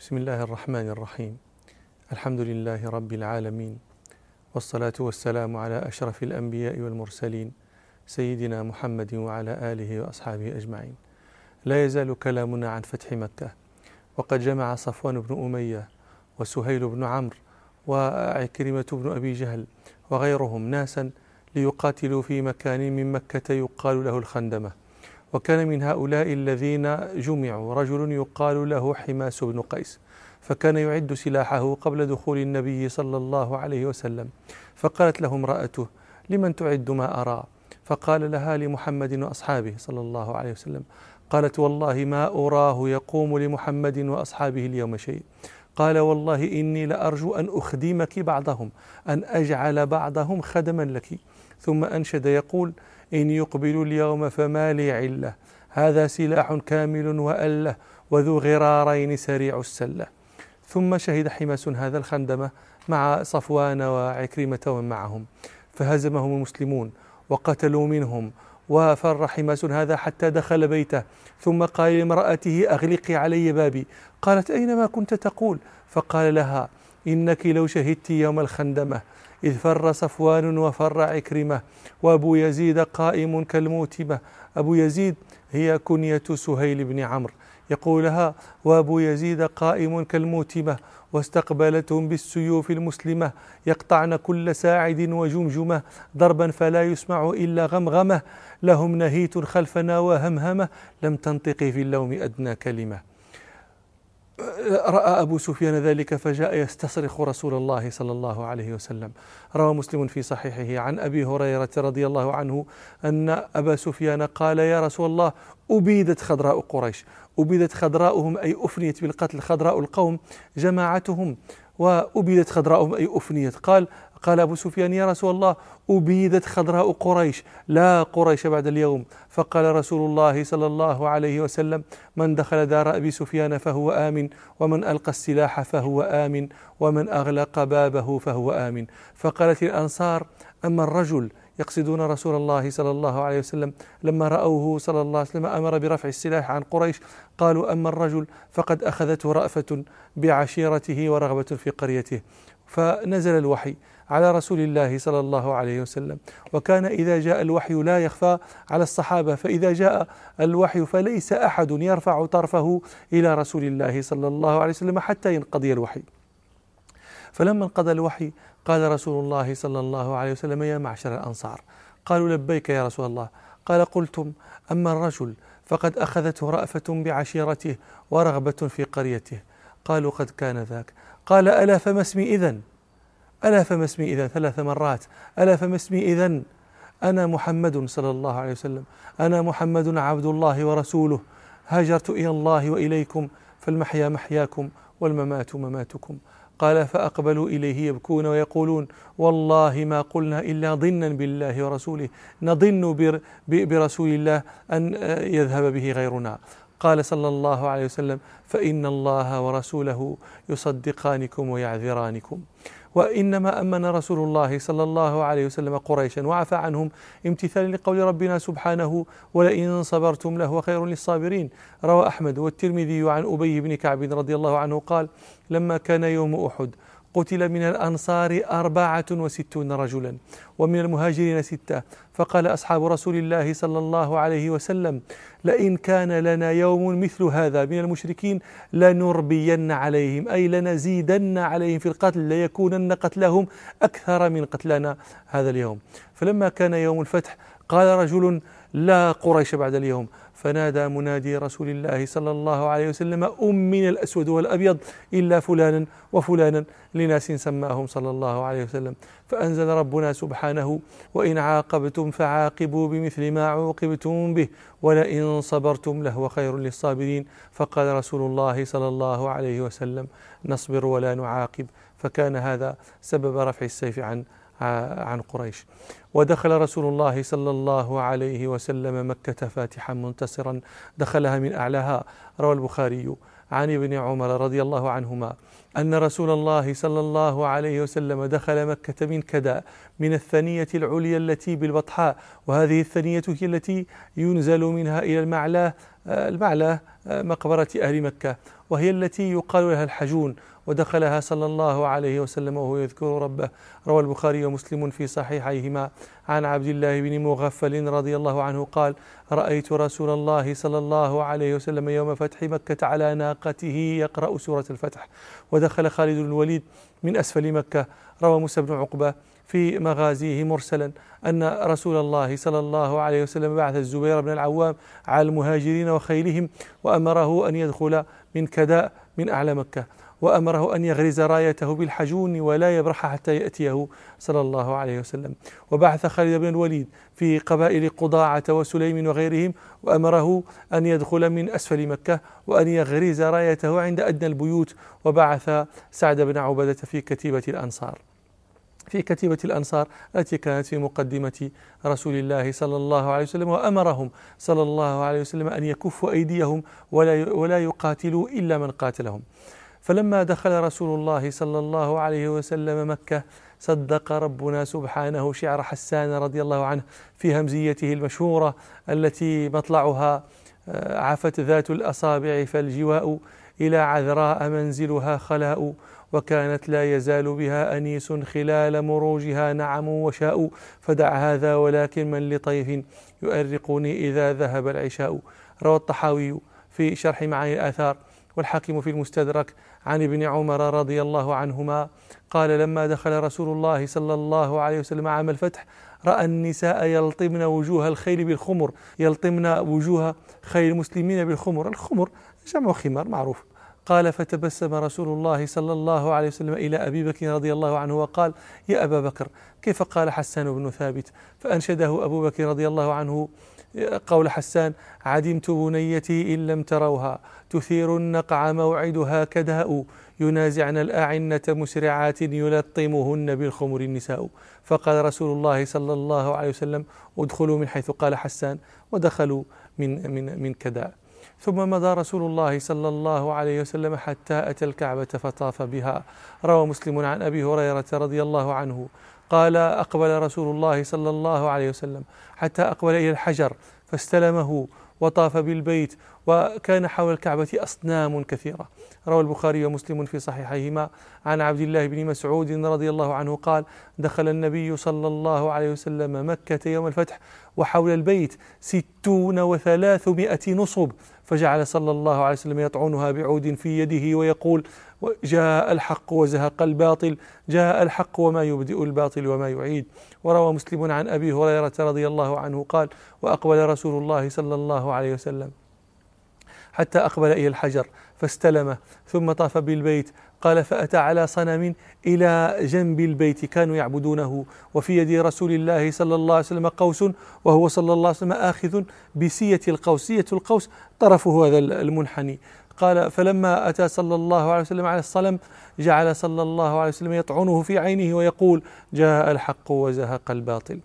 بسم الله الرحمن الرحيم الحمد لله رب العالمين والصلاة والسلام على أشرف الأنبياء والمرسلين سيدنا محمد وعلى آله وأصحابه أجمعين لا يزال كلامنا عن فتح مكة وقد جمع صفوان بن أمية وسهيل بن عمرو وعكرمة بن أبي جهل وغيرهم ناسا ليقاتلوا في مكان من مكة يقال له الخندمة وكان من هؤلاء الذين جمعوا رجل يقال له حماس بن قيس فكان يعد سلاحه قبل دخول النبي صلى الله عليه وسلم. فقالت له امرأته لمن تعد ما أرى؟ فقال لها لمحمد وأصحابه صلى الله عليه وسلم. قالت والله ما أراه يقوم لمحمد وأصحابه اليوم شيء. قال والله إني لأرجو أن أخدمك بعضهم أن أجعل بعضهم خدما لك. ثم أنشد يقول إن يقبل اليوم فما لي علة. هذا سلاح كامل وألة وذو غرارين سريع السلة. ثم شهد حماس هذا الخندمة مع صفوان وعكرمة ومن معهم. فهزمهم المسلمون وقتلوا منهم. وفر حماس هذا حتى دخل بيته. ثم قال لامرأته أغلقي علي بابي. قالت أين ما كنت تقول؟ فقال لها إنك لو شهدت يوم الخندمة إذ فر صفوان وفر عكرمة وأبو يزيد قائم كالموتمة. أبو يزيد هي كنية سهيل بن عمرو. يقولها وأبو يزيد قائم كالموتمة واستقبلتهم بالسيوف المسلمة. يقطعن كل ساعد وجمجمة ضربا فلا يسمع إلا غمغمة. لهم نهيت خلفنا وهمهمة. لم تنطقي في اللوم أدنى كلمة. رأى أبو سفيان ذلك فجاء يستصرخ رسول الله صلى الله عليه وسلم. روى مسلم في صحيحه عن أبي هريرة رضي الله عنه أن أبا سفيان قال يا رسول الله أبيدت خضراء قريش أبيدت خضراؤهم أي أفنيت بالقتل خضراء القوم جماعتهم وأبيدت خضراؤهم أي أفنيت. قال قال أبو سفيان يا رسول الله أبيدت خضراء قريش لا قريش بعد اليوم. فقال رسول الله صلى الله عليه وسلم من دخل دار أبي سفيان فهو آمن ومن ألقى السلاح فهو آمن ومن أغلق بابه فهو آمن. فقالت الأنصار أما الرجل يقصدون رسول الله صلى الله عليه وسلم لما رأوه صلى الله عليه وسلم أمر برفع السلاح عن قريش قالوا أما الرجل فقد أخذته رأفة بعشيرته ورغبة في قريته. فنزل الوحي. على رسول الله صلى الله عليه وسلم. وكان إذا جاء الوحي لا يخفى على الصحابة فإذا جاء الوحي فليس أحد يرفع طرفه إلى رسول الله صلى الله عليه وسلم حتى ينقضي الوحي. فلما انقضى الوحي قال رسول الله صلى الله عليه وسلم يا معشر الأنصار قالوا لبيك يا رسول الله. قال قلتم أما الرجل فقد أخذته رأفة بعشيرته ورغبة في قريته. قالوا قد كان ذاك. قال ألا فما اسمي إذن؟ ألا فما اسمي إذن ثلاث مرات. ألا فما اسمي إذن. أنا محمد صلى الله عليه وسلم. أنا محمد عبد الله ورسوله. هاجرت إلى الله وإليكم فالمحيا محياكم والممات مماتكم. قال فأقبلوا إليه يبكون ويقولون والله ما قلنا إلا ضنا بالله ورسوله. نضن برسول الله أن يذهب به غيرنا. قال صلى الله عليه وسلم فإن الله ورسوله يصدقانكم ويعذرانكم. وإنما أمن رسول الله صلى الله عليه وسلم قريشا وعفى عنهم امتثالا لقول ربنا سبحانه ولئن صبرتم لهو خير للصابرين روى أحمد والترمذي عن أبي بن كعب رضي الله عنه قال لما كان يوم أحد قتل من الأنصار أربعة وستون رجلا ومن المهاجرين ستة. فقال أصحاب رسول الله صلى الله عليه وسلم لئن كان لنا يوم مثل هذا من المشركين لنربين عليهم أي لنزيدن عليهم في القتل ليكونن قتلهم أكثر من قتلنا هذا اليوم. فلما كان يوم الفتح قال رجل لا قريش بعد اليوم. فنادى منادي رسول الله صلى الله عليه وسلم أم من الأسود والأبيض إلا فلانا وفلانا لناس سماهم صلى الله عليه وسلم. فأنزل ربنا سبحانه وإن عاقبتم فعاقبوا بمثل ما عوقبتم به ولئن صبرتم لهو خير للصابرين. فقال رسول الله صلى الله عليه وسلم نصبر ولا نعاقب. فكان هذا سبب رفع السيف عن عن قريش. ودخل رسول الله صلى الله عليه وسلم مكة فاتحا منتصرا دخلها من أعلاها. روى البخاري عن ابن عمر رضي الله عنهما أن رسول الله صلى الله عليه وسلم دخل مكة من كدا من الثنية العليا التي بالبطحاء. وهذه الثنية هي التي ينزل منها إلى المعلاه المعلاه مقبرة أهل مكة وهي التي يقال لها الحجون ودخلها صلى الله عليه وسلم وهو يذكر ربه. روى البخاري ومسلم في صحيحيهما. عن عبد الله بن مغفل رضي الله عنه قال رأيت رسول الله صلى الله عليه وسلم يوم فتح مكة على ناقته يقرأ سورة الفتح ودخل خالد بن الوليد من أسفل مكة. روى موسى بن عقبة في مغازيه مرسلا أن رسول الله صلى الله عليه وسلم بعث الزبير بن العوام على المهاجرين وخيلهم وأمره أن يدخل من كداء من أعلى مكة وأمره أن يغرز رايته بالحجون ولا يبرح حتى يأتيه صلى الله عليه وسلم. وبعث خالد بن الوليد في قبائل قضاعة وسليم وغيرهم وأمره أن يدخل من أسفل مكة وأن يغرز رايته عند أدنى البيوت وبعث سعد بن عبدة في كتيبة الأنصار. في كتيبة الأنصار التي كانت في مقدمة رسول الله صلى الله عليه وسلم وأمرهم صلى الله عليه وسلم أن يكفوا أيديهم ولا ولا يقاتلوا إلا من قاتلهم. فلما دخل رسول الله صلى الله عليه وسلم مكة صدق ربنا سبحانه شعر حسان رضي الله عنه في همزيته المشهورة التي مطلعها آه، عفت ذات الأصابع فالجواء إلى عذراء منزلها خلاء. وكانت لا يزال بها أنيس خلال مروجها نعم وشاء فدع هذا ولكن من لطيف يؤرقني إذا ذهب العشاء. روى الطحاوي في شرح معاني الآثار والحاكم في المستدرك عن ابن عمر رضي الله عنهما قال لما دخل رسول الله صلى الله عليه وسلم عام الفتح رأى النساء يلطمن وجوه الخيل بالخمر يلطمن وجوه خيل المسلمين بالخمر. الخمر جمع خمار معروف. قال فتبسم رسول الله صلى الله عليه وسلم إلى أبي بكر رضي الله عنه وقال يا أبا بكر كيف قال حسان بن ثابت؟ فأنشده أبو بكر رضي الله عنه قول حسان عدمت بنيتي إن لم تروها تثير النقع موعدها كداء ينازعن الأعنة مسرعات يلطمهن بالخمر النساء فقال رسول الله صلى الله عليه وسلم ادخلوا من حيث قال حسان ودخلوا من من من كداء ثم مضى رسول الله صلى الله عليه وسلم حتى أتى الكعبة فطاف بها. روى مسلم عن أبي هريرة رضي الله عنه. قال أقبل رسول الله صلى الله عليه وسلم حتى أقبل إلى الحجر فاستلمه وطاف بالبيت وكان حول الكعبة أصنام كثيرة. روى البخاري ومسلم في صحيحيهما. عن عبد الله بن مسعود رضي الله عنه قال دخل النبي صلى الله عليه وسلم مكة يوم الفتح وحول البيت ستون وثلاثمائة نصب. فجعل صلى الله عليه وسلم يطعنها بعود في يده ويقول جاء الحق وزهق الباطل جاء الحق وما يبدئ الباطل وما يعيد. وروى مسلم عن أبي هريرة رضي الله عنه قال وأقبل رسول الله صلى الله عليه وسلم حتى أقبل إلى الحجر. فاستلمه. ثم طاف بالبيت. قال فأتى على صنم إلى جنب البيت كانوا يعبدونه. وفي يد رسول الله صلى الله عليه وسلم قوس وهو صلى الله عليه وسلم آخذ بسية القوس. سية القوس طرفه هذا المنحني. قال فلما أتى صلى الله عليه وسلم على الصلم جعل صلى الله عليه وسلم يطعنه في عينه ويقول جاء الحق وزهق الباطل.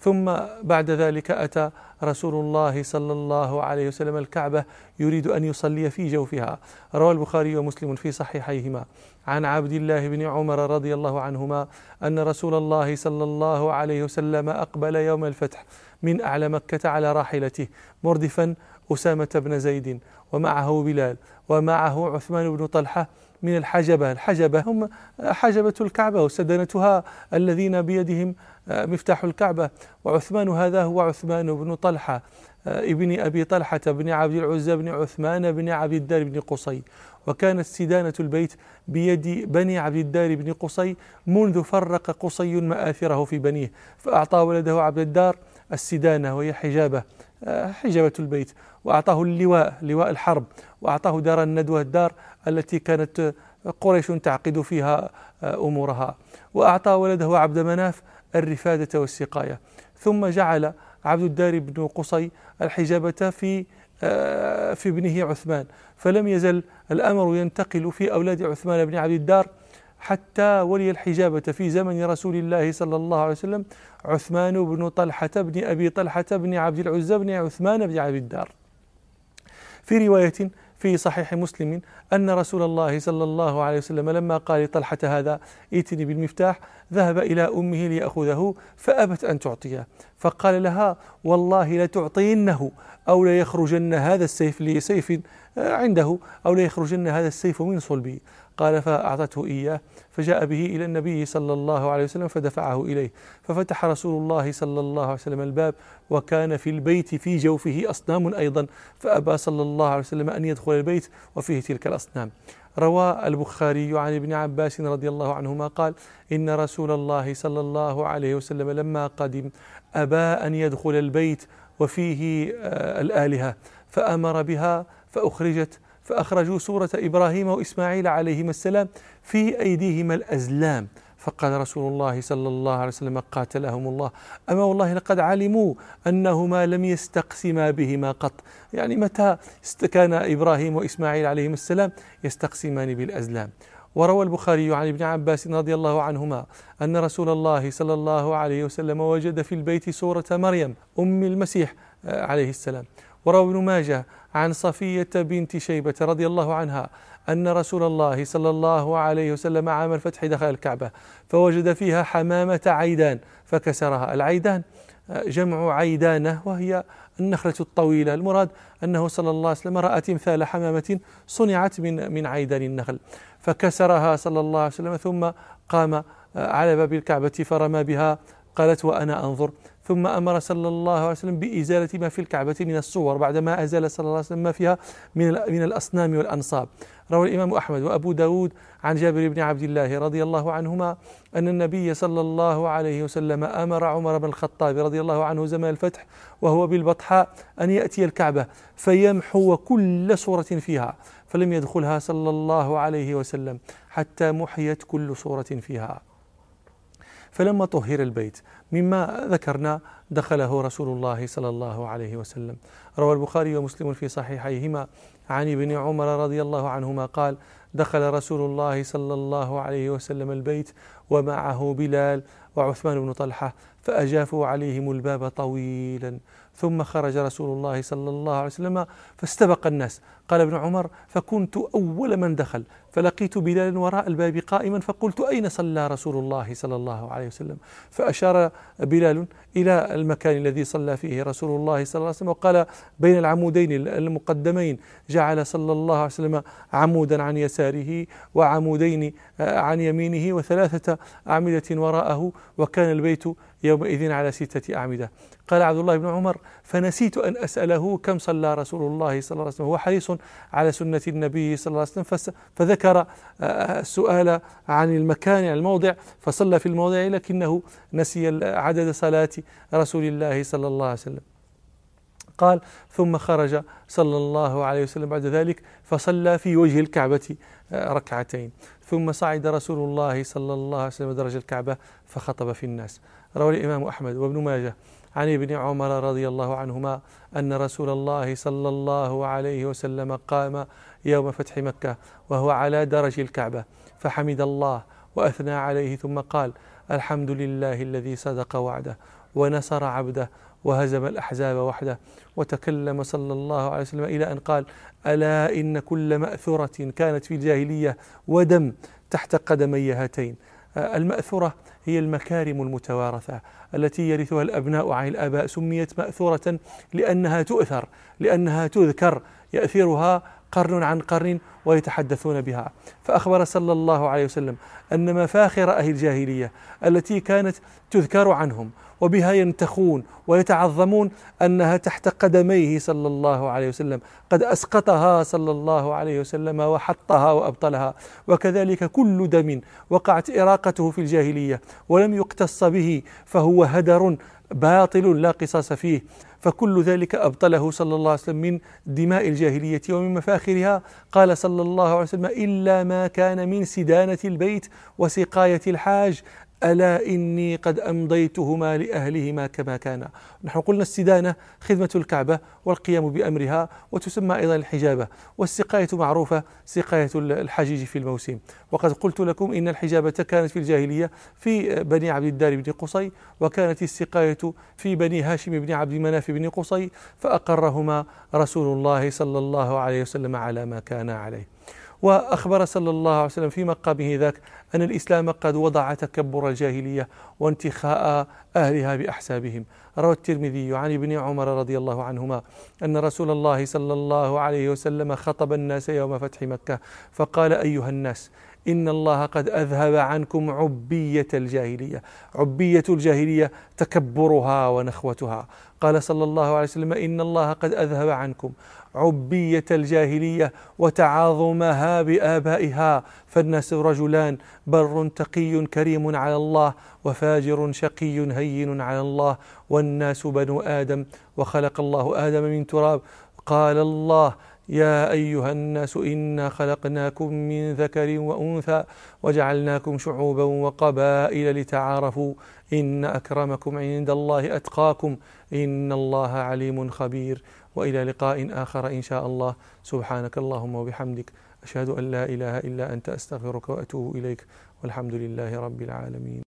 ثم بعد ذلك أتى رسول الله صلى الله عليه وسلم الكعبة يريد أن يصلي في جوفها. روى البخاري ومسلم في صحيحيهما. عن عبد الله بن عمر رضي الله عنهما أن رسول الله صلى الله عليه وسلم أقبل يوم الفتح من أعلى مكة على راحلته مردفا أسامة بن زيد ومعه بلال ومعه عثمان بن طلحة من الحجبة. الحجبة هم حجبة الكعبة وسدنتها الذين بيدهم مفتاح الكعبة. وعثمان هذا هو عثمان بن طلحة آه، ابن أبي طلحة بن عبد العزى بن عثمان بن عبد الدار بن قصي. وكانت سدانة البيت بيد بني عبد الدار بن قصي منذ فرق قصي مآثره في بنيه فأعطى ولده عبد الدار السدانة وهي حجابة آه، حجابة البيت. وأعطاه اللواء لواء الحرب. وأعطاه دار الندوة الدار التي كانت قريش تعقد فيها أمورها. وأعطى ولده عبد مناف الرفادة والسقاية. ثم جعل عبد الدار بن قصي الحجابة في آه، في ابنه عثمان. فلم يزل الأمر ينتقل في أولاد عثمان بن عبد الدار حتى ولي الحجابة في زمن رسول الله صلى الله عليه وسلم عثمان بن طلحة بن أبي طلحة بن عبد العزى بن عثمان بن عبد الدار. في رواية في صحيح مسلم أن رسول الله صلى الله عليه وسلم لما قال لطلحة هذا ائتني بالمفتاح ذهب إلى أمه ليأخذه فأبت أن تعطيه. فقال لها والله لتعطينه أو ليخرجن هذا السيف لسيف عنده أو ليخرجن هذا السيف من صلبي قال فأعطته إياه فجاء به إلى النبي صلى الله عليه وسلم فدفعه إليه. ففتح رسول الله صلى الله عليه وسلم الباب وكان في البيت في جوفه أصنام أيضا. فأبى صلى الله عليه وسلم أن يدخل البيت وفيه تلك الأصنام. روى البخاري عن ابن عباس رضي الله عنهما قال إن رسول الله صلى الله عليه وسلم لما قدم أبى أن يدخل البيت وفيه آه، الآلهة فأمر بها فأخرجت فأخرجوا سورة إبراهيم وإسماعيل عليهما السلام في أيديهما الأزلام فقال رسول الله صلى الله عليه وسلم قاتلهم الله. أما والله لقد علموا أنهما لم يستقسما بهما قط. يعني متى كان إبراهيم وإسماعيل عليهما السلام يستقسمان بالأزلام. وروى البخاري عن ابن عباس رضي الله عنهما أن رسول الله صلى الله عليه وسلم وجد في البيت سورة مريم أم المسيح آه، عليه السلام. وروى ابن ماجه عن صفية بنت شيبة رضي الله عنها أن رسول الله صلى الله عليه وسلم عام الفتح دخل الكعبة فوجد فيها حمامة عيدان فكسرها. العيدان جمع عيدانة وهي النخلة الطويلة. المراد أنه صلى الله عليه وسلم رأى تمثال حمامة صنعت من من عيدان النخل. فكسرها صلى الله عليه وسلم ثم قام آه، على باب الكعبة فرمى بها قالت وأنا أنظر. ثم أمر صلى الله عليه وسلم بإزالة ما في الكعبة من الصور بعدما أزال صلى الله عليه وسلم ما فيها من من الأصنام والأنصاب. روى الإمام أحمد وأبو داود عن جابر بن عبد الله رضي الله عنهما أن النبي صلى الله عليه وسلم أمر عمر بن الخطاب رضي الله عنه زمان الفتح وهو بالبطحاء أن يأتي الكعبة فيمحو كل صورة فيها فلم يدخلها صلى الله عليه وسلم حتى محيت كل صورة فيها. فلما طهر البيت مما ذكرنا دخله رسول الله صلى الله عليه وسلم. روى البخاري ومسلم في صحيحيهما. عن ابن عمر رضي الله عنهما قال دخل رسول الله صلى الله عليه وسلم البيت ومعه بلال وعثمان بن طلحة فأجافوا عليهم الباب طويلا. ثم خرج رسول الله صلى الله عليه وسلم فاستبق الناس. قال ابن عمر فكنت أول من دخل فلقيت بلال وراء الباب قائما فقلت أين صلى رسول الله صلى الله عليه وسلم؟ فأشار بلال إلى المكان الذي صلى فيه رسول الله صلى الله عليه وسلم وقال بين العمودين المقدمين. جعل صلى الله عليه وسلم عمودا عن يساره وعمودين عن يمينه وثلاثة أعمدة وراءه وكان البيت يومئذ على ستة أعمدة. قال عبد الله بن عمر فنسيت أن أسأله كم صلى رسول الله صلى الله عليه وسلم. هو حريص على سنة النبي صلى الله عليه وسلم فذكر السؤال آه، عن المكان عن الموضع فصلى في الموضع لكنه نسي عدد صلاة رسول الله صلى الله عليه وسلم. قال ثم خرج صلى الله عليه وسلم بعد ذلك فصلى في وجه الكعبة آه، ركعتين. ثم صعد رسول الله صلى الله عليه وسلم درج الكعبة فخطب في الناس. روى الإمام أحمد وابن ماجه. عن ابن عمر رضي الله عنهما أن رسول الله صلى الله عليه وسلم قام يوم فتح مكة وهو على درج الكعبة فحمد الله وأثنى عليه ثم قال الحمد لله الذي صدق وعده ونصر عبده وهزم الأحزاب وحده وتكلم صلى الله عليه وسلم إلى أن قال ألا إن كل مأثرة كانت في الجاهلية ودم تحت قدمي هاتين. المأثرة هي المكارم المتوارثة التي يرثها الأبناء عن الآباء. سميت مأثورة لأنها تؤثر لأنها تذكر يأثرها قرن عن قرن ويتحدثون بها. فأخبر صلى الله عليه وسلم أن مفاخر أهل الجاهلية التي كانت تذكر عنهم وبها ينتخون ويتعظمون أنها تحت قدميه صلى الله عليه وسلم. قد أسقطها صلى الله عليه وسلم وحطها وأبطلها. وكذلك كل دم وقعت إراقته في الجاهلية ولم يقتص به فهو هدر باطل لا قصاص فيه. فكل ذلك أبطله صلى الله عليه وسلم من دماء الجاهلية ومن مفاخرها. قال صلى الله عليه وسلم إلا ما كان من سدانة البيت وسقاية الحاج. ألا إني قد أمضيتهما لأهلهما كما كان نحن قلنا السدانة خدمة الكعبة والقيام بأمرها وتسمى أيضا الحجابة والسقاية معروفة سقاية الحجيج في الموسم. وقد قلت لكم إن الحجابة كانت في الجاهلية في بني عبد الدار بن قصي وكانت السقاية في بني هاشم بن عبد مناف بن قصي فأقرهما رسول الله صلى الله عليه وسلم على ما كان عليه. وأخبر صلى الله عليه وسلم في مقامه ذاك أن الإسلام قد وضع تكبر الجاهلية وانتخاء أهلها بأحسابهم. روى الترمذي عن ابن عمر رضي الله عنهما أن رسول الله صلى الله عليه وسلم خطب الناس يوم فتح مكة فقال أيها الناس إن الله قد أذهب عنكم عبية الجاهلية عبية الجاهلية تكبرها ونخوتها. قال صلى الله عليه وسلم إن الله قد أذهب عنكم عبية الجاهلية وتعاظمها بآبائها. فالناس رجلان بر تقي كريم على الله وفاجر شقي هين على الله. والناس بنو آدم وخلق الله آدم من تراب. قال الله يا أيها الناس إنا خلقناكم من ذكر وأنثى وجعلناكم شعوبا وقبائل لتعارفوا. إن أكرمكم عند الله أتقاكم. إن الله عليم خبير. وإلى لقاء آخر إن شاء الله. سبحانك اللهم وبحمدك. أشهد أن لا إله إلا أنت. أستغفرك وأتوب إليك. والحمد لله رب العالمين.